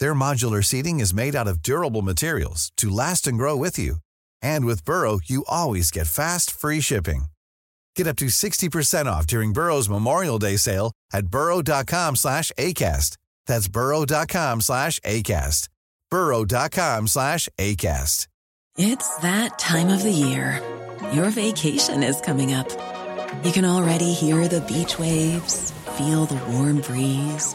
Their modular seating is made out of durable materials to last and grow with you. And with Burrow, you always get fast, free shipping. Get up to 60% off during Burrow's Memorial Day sale at burrow.com slash ACAST. That's burrow.com slash ACAST. burrow.com slash ACAST. It's that time of the year. Your vacation is coming up. You can already hear the beach waves, feel the warm breeze,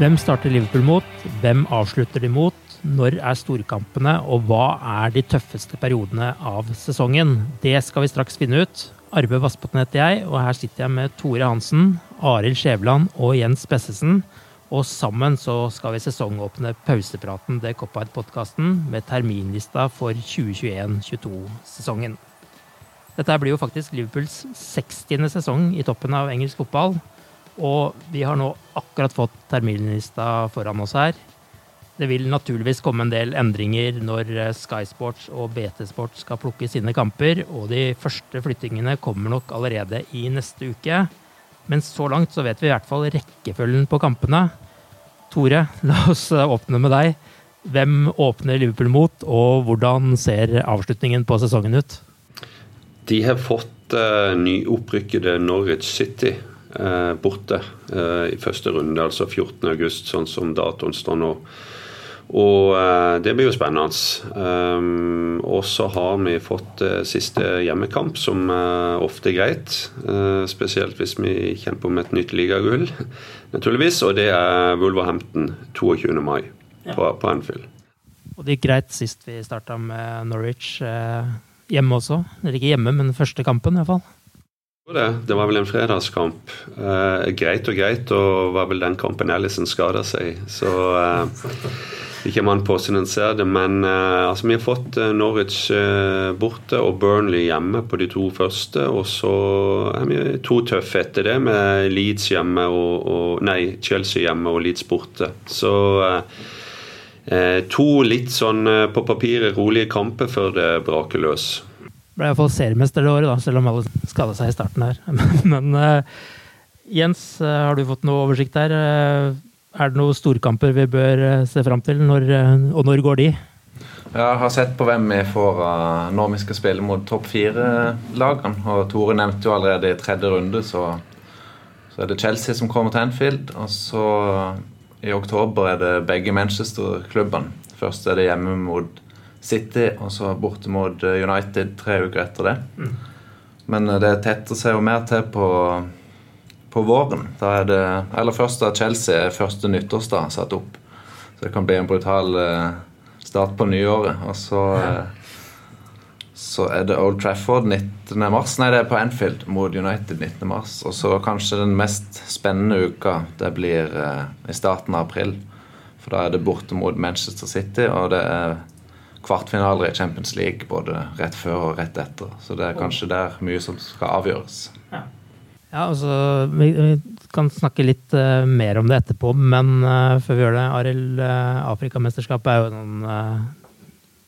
Hvem starter Liverpool mot? Hvem avslutter de mot? Når er storkampene, og hva er de tøffeste periodene av sesongen? Det skal vi straks finne ut. Arve Vassbotn heter jeg, og her sitter jeg med Tore Hansen, Arild Skjæveland og Jens Bessesen. Og sammen så skal vi sesongåpne pausepraten til Coppite-podkasten med terminlista for 2021-22-sesongen. Dette blir jo faktisk Liverpools 60. sesong i toppen av engelsk fotball. Og vi har nå akkurat fått terminlista foran oss her. Det vil naturligvis komme en del endringer når Sky Sports og BT Sports skal plukke sine kamper, og de første flyttingene kommer nok allerede i neste uke. Men så langt så vet vi i hvert fall rekkefølgen på kampene. Tore, la oss åpne med deg. Hvem åpner Liverpool mot, og hvordan ser avslutningen på sesongen ut? De har fått uh, nyopprykkede Norwich City borte uh, i første runde, altså 14.8, sånn som datoen står nå. Og uh, det blir jo spennende. Um, og så har vi fått siste hjemmekamp, som ofte er greit. spesielt hvis vi kjemper om et nytt ligagull, naturligvis. Og det er Wolverhampton 22. mai ja. på, på, Anfield. Og det gikk greit sist vi starta med Norwich hjemme også. Eller ikke hjemme, men første kampen iallfall. Det, det var vel en fredagskamp. greit og greit, og var vel den kampen Ellison skada seg. Så ikke man på hvordan ser det, men eh, altså, vi har fått uh, Norwich uh, borte og Burnley hjemme på de to første. Og så er vi to tøffe etter det, med Leeds hjemme og, og Nei, Chelsea hjemme og Leeds borte. Så to litt sånn på papiret rolige kamper før det braker løs. Ble iallfall seriemester det året, da, selv om alle skada seg i starten her. men Jens, har du fått noe oversikt der? Er det noen storkamper vi bør eh, se fram til, når, eh, og når går de? Jeg har sett på hvem vi får når vi skal spille mot topp fire-lagene. Og Tore nevnte jo allerede i tredje runde, så, så, er det Chelsea som kommer til Anfield. Og så i oktober er det begge Manchester-klubbene. Først er det hjemme mot City, og så borte mot United tre uker etter det. Mm. Men det tetter seg jo mer til på på våren. Da er det Eller først da Chelsea er første nyttårsdag satt opp. Så det kan bli en brutal uh, start på nyåret. Og så så er det Old Trafford 19. mars. Nei, det er på Anfield mot United 19. mars. Og så kanskje den mest spennende uka, det blir i starten av april. For da er det borte mot Manchester City, og det er kvartfinaler i Champions League både rett før og rett etter. Så det er kanskje der mye som skal avgjøres. Ja. Ja, altså, vi, vi, kan snakke litt uh, mer om det etterpå, men uh, før vi gjør det, Arild, uh, Afrikamesterskapet er jo noen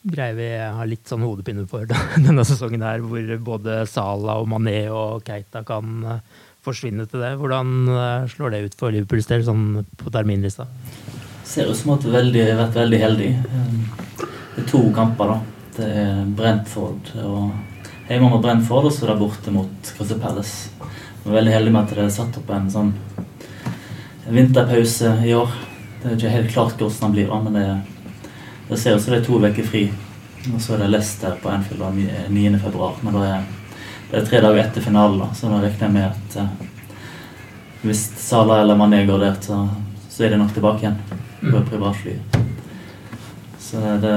greier vi har litt sånn hodepine for denne sesongen her, hvor både Salah og Mané og Keita kan forsvinne til det. Hvordan slår det ut for Liverpools del, sånn på terminlista? Ser ut som at vi har vært veldig heldig. Er to kamper, da. Det er Brentford og hjemme mot Brentford, og så er det borte mot Crystal Palace. Jeg er veldig heldig med at det er satt opp en sånn vinterpause i år. Det er ikke helt klart hvordan den blir, da, men det, det ser ut som det er to uker fri. Og så er det Leicester på Anfield 9.2. Men det er, det er, tre dager etter finalen, da, så da regner jeg med at eh, hvis Salah eller Mané går der, så, så er de nok tilbake igjen på mm. privatfly. Så det,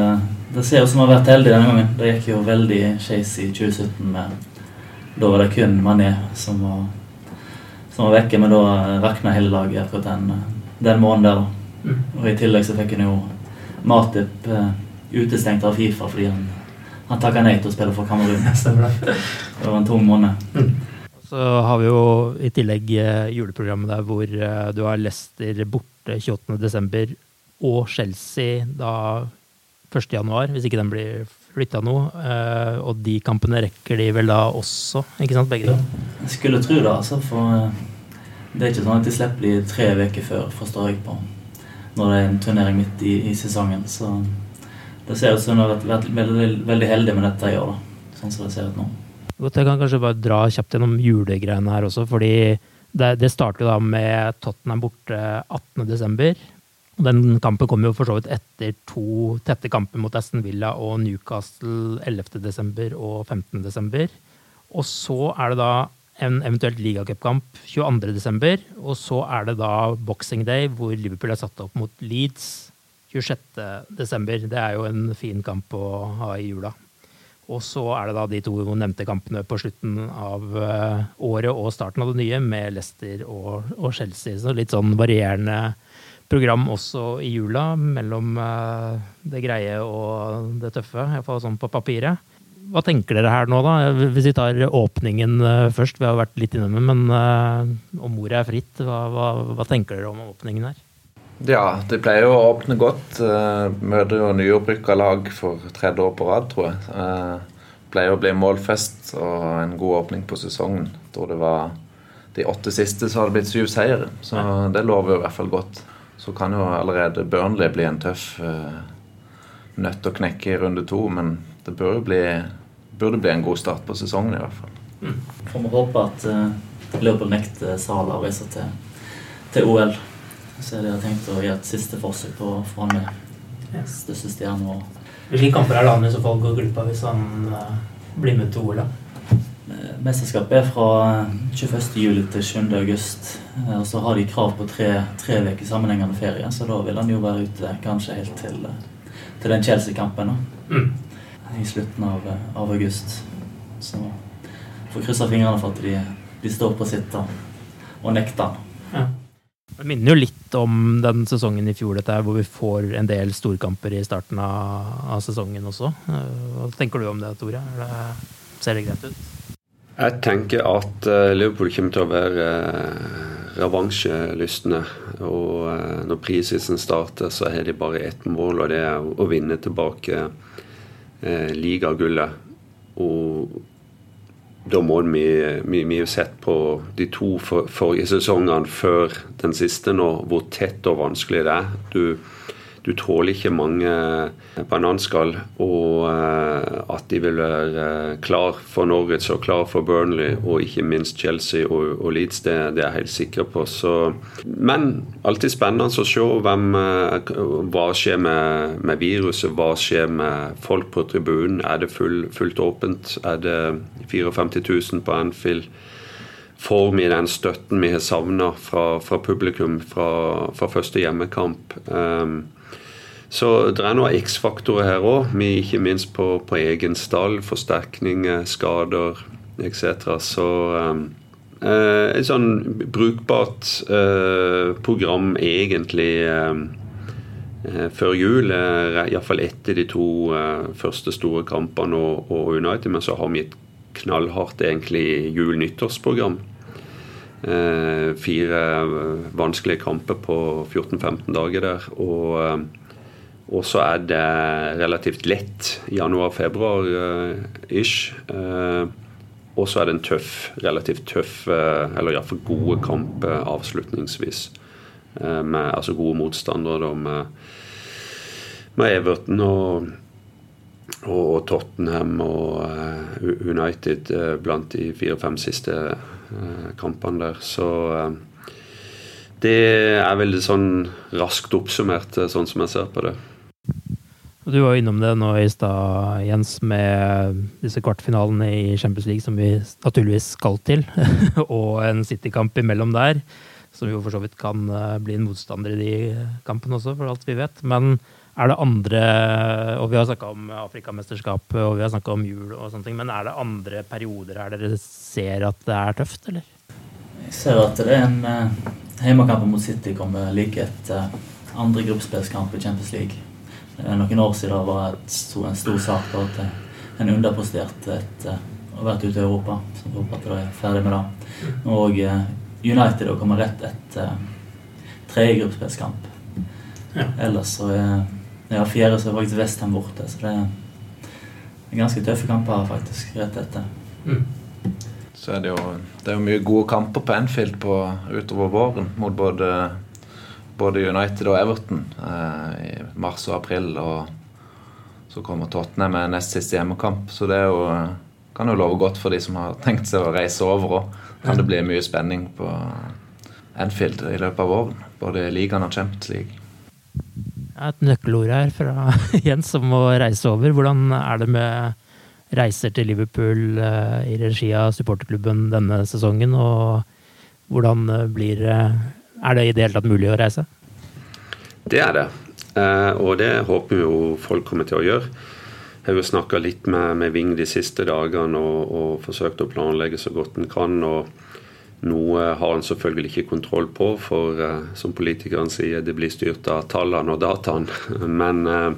det ser ut som vi har vært heldige denne gangen. Det gikk jo veldig skeis i 2017 med Da var det kun Mané som var, som var vekke, men da rakna hele laget akkurat den, den måneden der. Mm. Og i tillegg så fikk en jo Matip eh, utestengt av Fifa fordi han, han takka nei til å spille for Kamerun. det var en tung måned. Mm. Så har vi jo i tillegg eh, juleprogrammet der hvor eh, du har Leicester borte 28.12. og Chelsea da 1.1., hvis ikke den blir flytta nå. Eh, og de kampene rekker de vel da også, ikke sant? Begge to? Jeg skulle tro det, altså. For det er ikke sånn at de slipper de tre uker før, forstår jeg på. Når det er en turnering midt i, i sesongen. Så det ser ut som hun har vært, veldig, veldig, heldig med dette i år. da, sånn som det ser ut nå. Jeg kan kanskje bare dra kjapt gjennom julegreiene her også. fordi det, det starter da med Tottenham borte 18.12. Den kampen kommer jo for så vidt etter to tette kamper mot Aston Villa og Newcastle 11.12. og 15.12. Og så er det da en eventuelt ligacupkamp 22.12. Og så er det da Boxing Day, hvor Liverpool er satt opp mot Leeds 26.12. Det er jo en fin kamp å ha i jula. Og så er det da de to nevnte kampene på slutten av eh, året og starten av det nye, med Leicester og, og Chelsea. Så litt sånn varierende program også i jula, mellom eh, det greie og det tøffe. Iallfall sånn på papiret. Hva tenker dere her nå, da? Hvis vi tar åpningen eh, først. Vi har vært litt innom det, men om ordet er fritt, hva, hva, hva tenker dere om åpningen her? Ja, det pleier jo å åpne godt. Møter jo nyopprykka lag for tredje år på rad, tror jeg. Pleier å bli målfest og en god åpning på sesongen. Jeg tror det var de åtte siste så har det blitt syv seire, så det lover jo i hvert fall godt. Så kan jo allerede Burnley bli en tøff uh, nøtt å knekke i runde to, men det burde bli, burde bli en god start på sesongen i hvert fall. Mm. Får vi håpe at uh, Liverpool nekter Sala å reise til, til OL. Så de har tenkt å gjøre et siste forsøk på å få han med største stjerne. Hvilke kamper er det han i så fall går glipp av hvis han uh, blir med til OL? Eh, mesterskapet er fra 21. juli til 7. august. Eh, og så har de krav på tre, tre uker sammenhengende ferie, så da vil han jo være ute kanskje helt til, til den Chelsea-kampen mm. i slutten av, av, august. Så får krysse fingrene for at de, de står på sitt og, og nekter. Ja. Det minner jo litt om den sesongen i fjor, dette hvor vi får en del storkamper i starten av, av sesongen også. Eh, hva tenker du om det, Tore? Ser det greit ut? Jeg tenker at uh, Liverpool kommer til å være uh, revansjelystne. Og uh, når prisisen starter, så har de bare ett mål, og det er å, vinne tilbake ligagullet. Og da må vi, vi, har sett på de to forrige sesongene før den siste nå, hvor tett og vanskelig det er. Du, du tåler ikke mange bananskall. Og uh, at de vil være uh, klar for Norwich og klar for Burnley og ikke minst Chelsea og, og Leeds, det, det, er jeg helt sikker på. Så, men alltid spennende å se hvem, hva skjer med, med, viruset. Hva skjer med folk på tribunen? Er det full, fullt åpent? Er det 54 000 på Anfield? Får vi den støtten vi har savna fra, fra, publikum fra, fra første hjemmekamp? Um, så det er noen X-faktorer her òg, ikke minst på, på, egen stall. Forsterkninger, skader etc. Så um, eh, et sånn brukbart eh, program egentlig eh, eh før jul. Eh, Iallfall etter de to eh, første store kampene og, og, United. Men så har vi et knallhardt egentlig jul-nyttårsprogram. Eh, fire vanskelige kamper på 14-15 dager der. og og så er det relativt lett januar-februar-ish. Eh, og så er det en tøff, relativt tøff, eh, eller iallfall gode kamp avslutningsvis. Eh, med altså gode motstandere da, med, med Everton og, og, Tottenham og United blant de fire-fem siste kampene der. Så Det er veldig sånn raskt oppsummert, sånn som jeg ser på det. Du var jo innom det nå i stad, Jens, med disse kvartfinalene i Champions League som vi naturligvis skal til, og en City-kamp imellom der, som jo for så vidt kan eh, bli en motstander i de kampene også, for alt vi vet. Men er det andre Og vi har snakka om Afrikamesterskapet, og vi har snakka om jul og sånne ting, men er det andre perioder her dere ser at det er tøft, eller? Jeg ser at det er en uh, Hjemmekamp mot City kommer like etter andre gruppespillskamp i Champions League. Eh, noen år siden var det en stor sak at eh, en underpresterte etter å ha vært ute i Europa. Så jeg håper at de er ferdig med det. Og United United kommer rett etter tredje gruppespillskamp. Ja. Ellers så er ja, fjerde så er faktisk Westham borte. Så det er ganske tøffe kamper faktisk rett etter. Mm. Så er det jo det er jo mye gode kamper på Enfield på, utover våren mot både både United og Everton eh, i mars og april. Og så kommer Tottenham med nest siste hjemmekamp. Så det jo, kan jo love godt for de som har tenkt seg å reise over òg. Kan det bli mye spenning på Enfield i løpet av våren. Både ligaen og Champions League. Et nøkkelord her fra Jens om å reise over. Hvordan er det med reiser til Liverpool eh, i regi av supporterklubben denne sesongen? Og hvordan blir er det i det hele tatt mulig å reise? Det er det. Eh, og det håper jo folk kommer til å gjøre. Jeg har jo snakka litt med, med, Ving de siste dagene og, og forsøkt å planlegge så godt en kan. og Noe har en selvfølgelig ikke kontroll på, for uh, som politikerne sier, det blir styrt av tallene og dataene. Men Eh,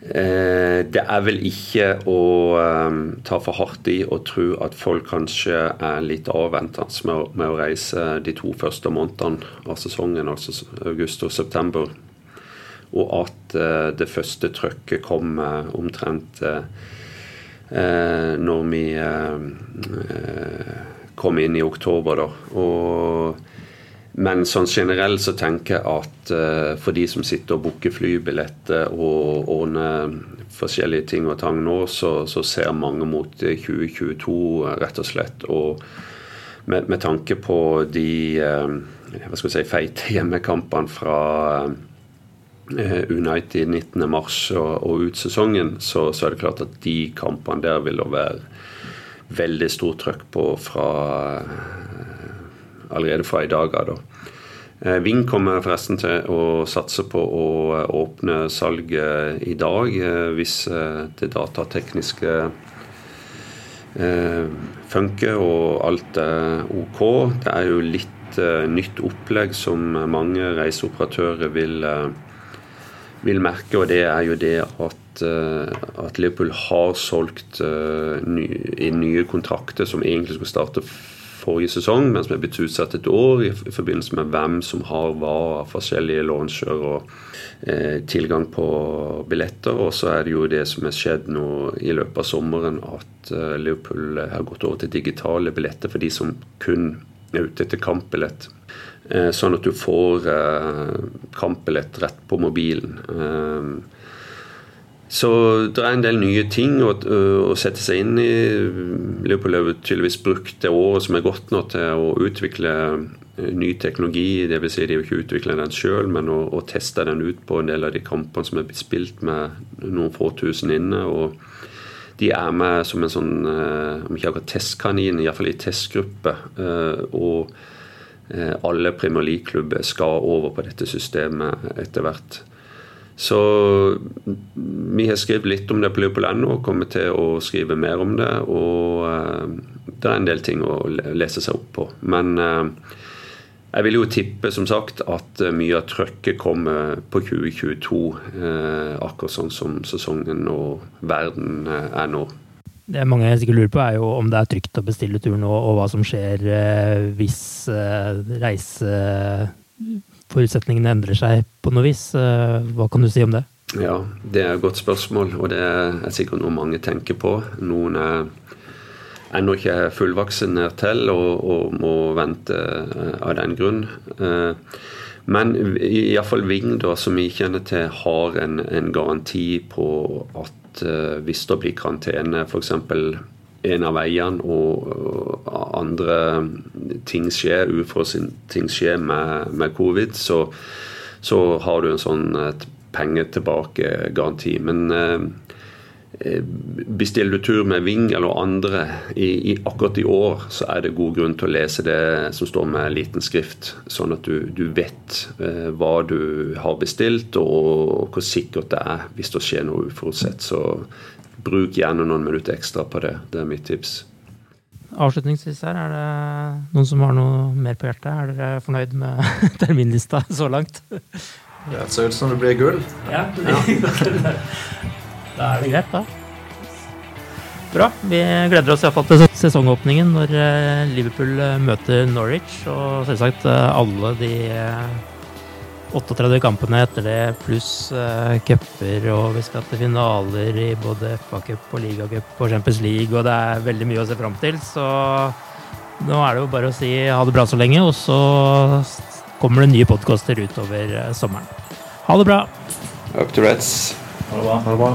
det er vel ikke å um, ta for hardt i og tro at folk kanskje er litt avventende med, å reise de to første månedene av sesongen, altså august og september. Og at uh, det første trøkket kommer omtrent uh, når vi kommer inn i oktober, da. Og men sånn generelt så tenker jeg at uh, for de som sitter og booker flybilletter og ordner forskjellige ting og tang nå, så, så ser mange mot 2022, rett og slett. Og med, med tanke på de uh, hva skal si, feite hjemmekampene fra uh, United 19.3 og, og ut sesongen, så, så, er det klart at de kampene der vil det være veldig stort trøkk på fra allerede fra i dag av. Eh, Ving kommer forresten til å satse på å eh, åpne salget i dag, eh, hvis det datatekniske funker og alt er OK. Det er jo litt nytt opplegg som mange reiseoperatører vil, vil merke, og det er jo det at, at Liverpool har solgt nye kontrakter som egentlig skulle starte forrige sesong, men som er blitt utsatt et år i, forbindelse med hvem som har hva av forskjellige launcher og eh, tilgang på billetter. Og så er det jo det som er skjedd nå i løpet av sommeren, at eh, Liverpool har gått over til digitale billetter for de som kun er ute etter kampbillett. Eh, sånn at du får eh, kampbillett rett på mobilen. Eh, så det er en del nye ting å, å sette seg inn i. Leopold har tydeligvis brukt det året som er gått nå til å utvikle ny teknologi. Dvs. Si de har ikke utvikla den sjøl, men å, å, teste den ut på en del av de kampene som er spilt med noen få tusen inne. og de er med som en sånn, om ikke akkurat testkanin, iallfall i testgruppe. Og alle Premier League-klubber skal over på dette systemet etter hvert. Så vi har skrevet litt om det på Liverpool.no og kommer til å skrive mer om det. Og uh, det er en del ting å lese seg opp på. Men uh, jeg vil jo tippe som sagt at uh, mye av trøkket kommer på 2022. akkurat sånn som sesongen og verden er nå. Det mange sikkert lurer på, er jo om det er trygt å bestille tur nå, og hva som skjer hvis reise forutsetningene endrer seg på noe vis. Eh, hva kan du si om det? Ja, det er et godt spørsmål, og det er sikkert noe mange tenker på. Noen er ennå ikke fullvaksinert til og, og, må vente eh, av den grunn. Eh, men iallfall Ving, da, som vi kjenner til, har en, en garanti på at hvis det blir karantene, f.eks en av veiene og andre ting skjer, ting skjer med, med covid, så, så, har du en sånn penge tilbake-garanti. Men Eh, bestiller du tur med Ving eller andre i, i, akkurat i år, så er det god grunn til å lese det som står med liten skrift, sånn at du, du vet eh, hva du har bestilt og hvor sikkert det er hvis det skjer noe uforutsett. Så bruk gjerne noen minutter ekstra på det. Det er mitt tips. Avslutningsvis her, er det noen som har noe mer på hjertet? Er dere fornøyd med terminlista så langt? Det ser ut som det blir gull. Ja, ja. Da er det greit, da. Bra. Vi gleder oss iallfall til sesongåpningen når eh, Liverpool eh, møter Norwich. Og selvsagt eh, alle de 38 kampene etter det, pluss cuper. Og vi skal til finaler i både FA-cup og ligacup og Champions League. Og det er veldig mye å se fram til. Så nå er det jo bare å si ha det bra så lenge, og så kommer det nye podkaster utover sommeren. Ha det bra. Up to Reds. Ha det bra. Ha det bra.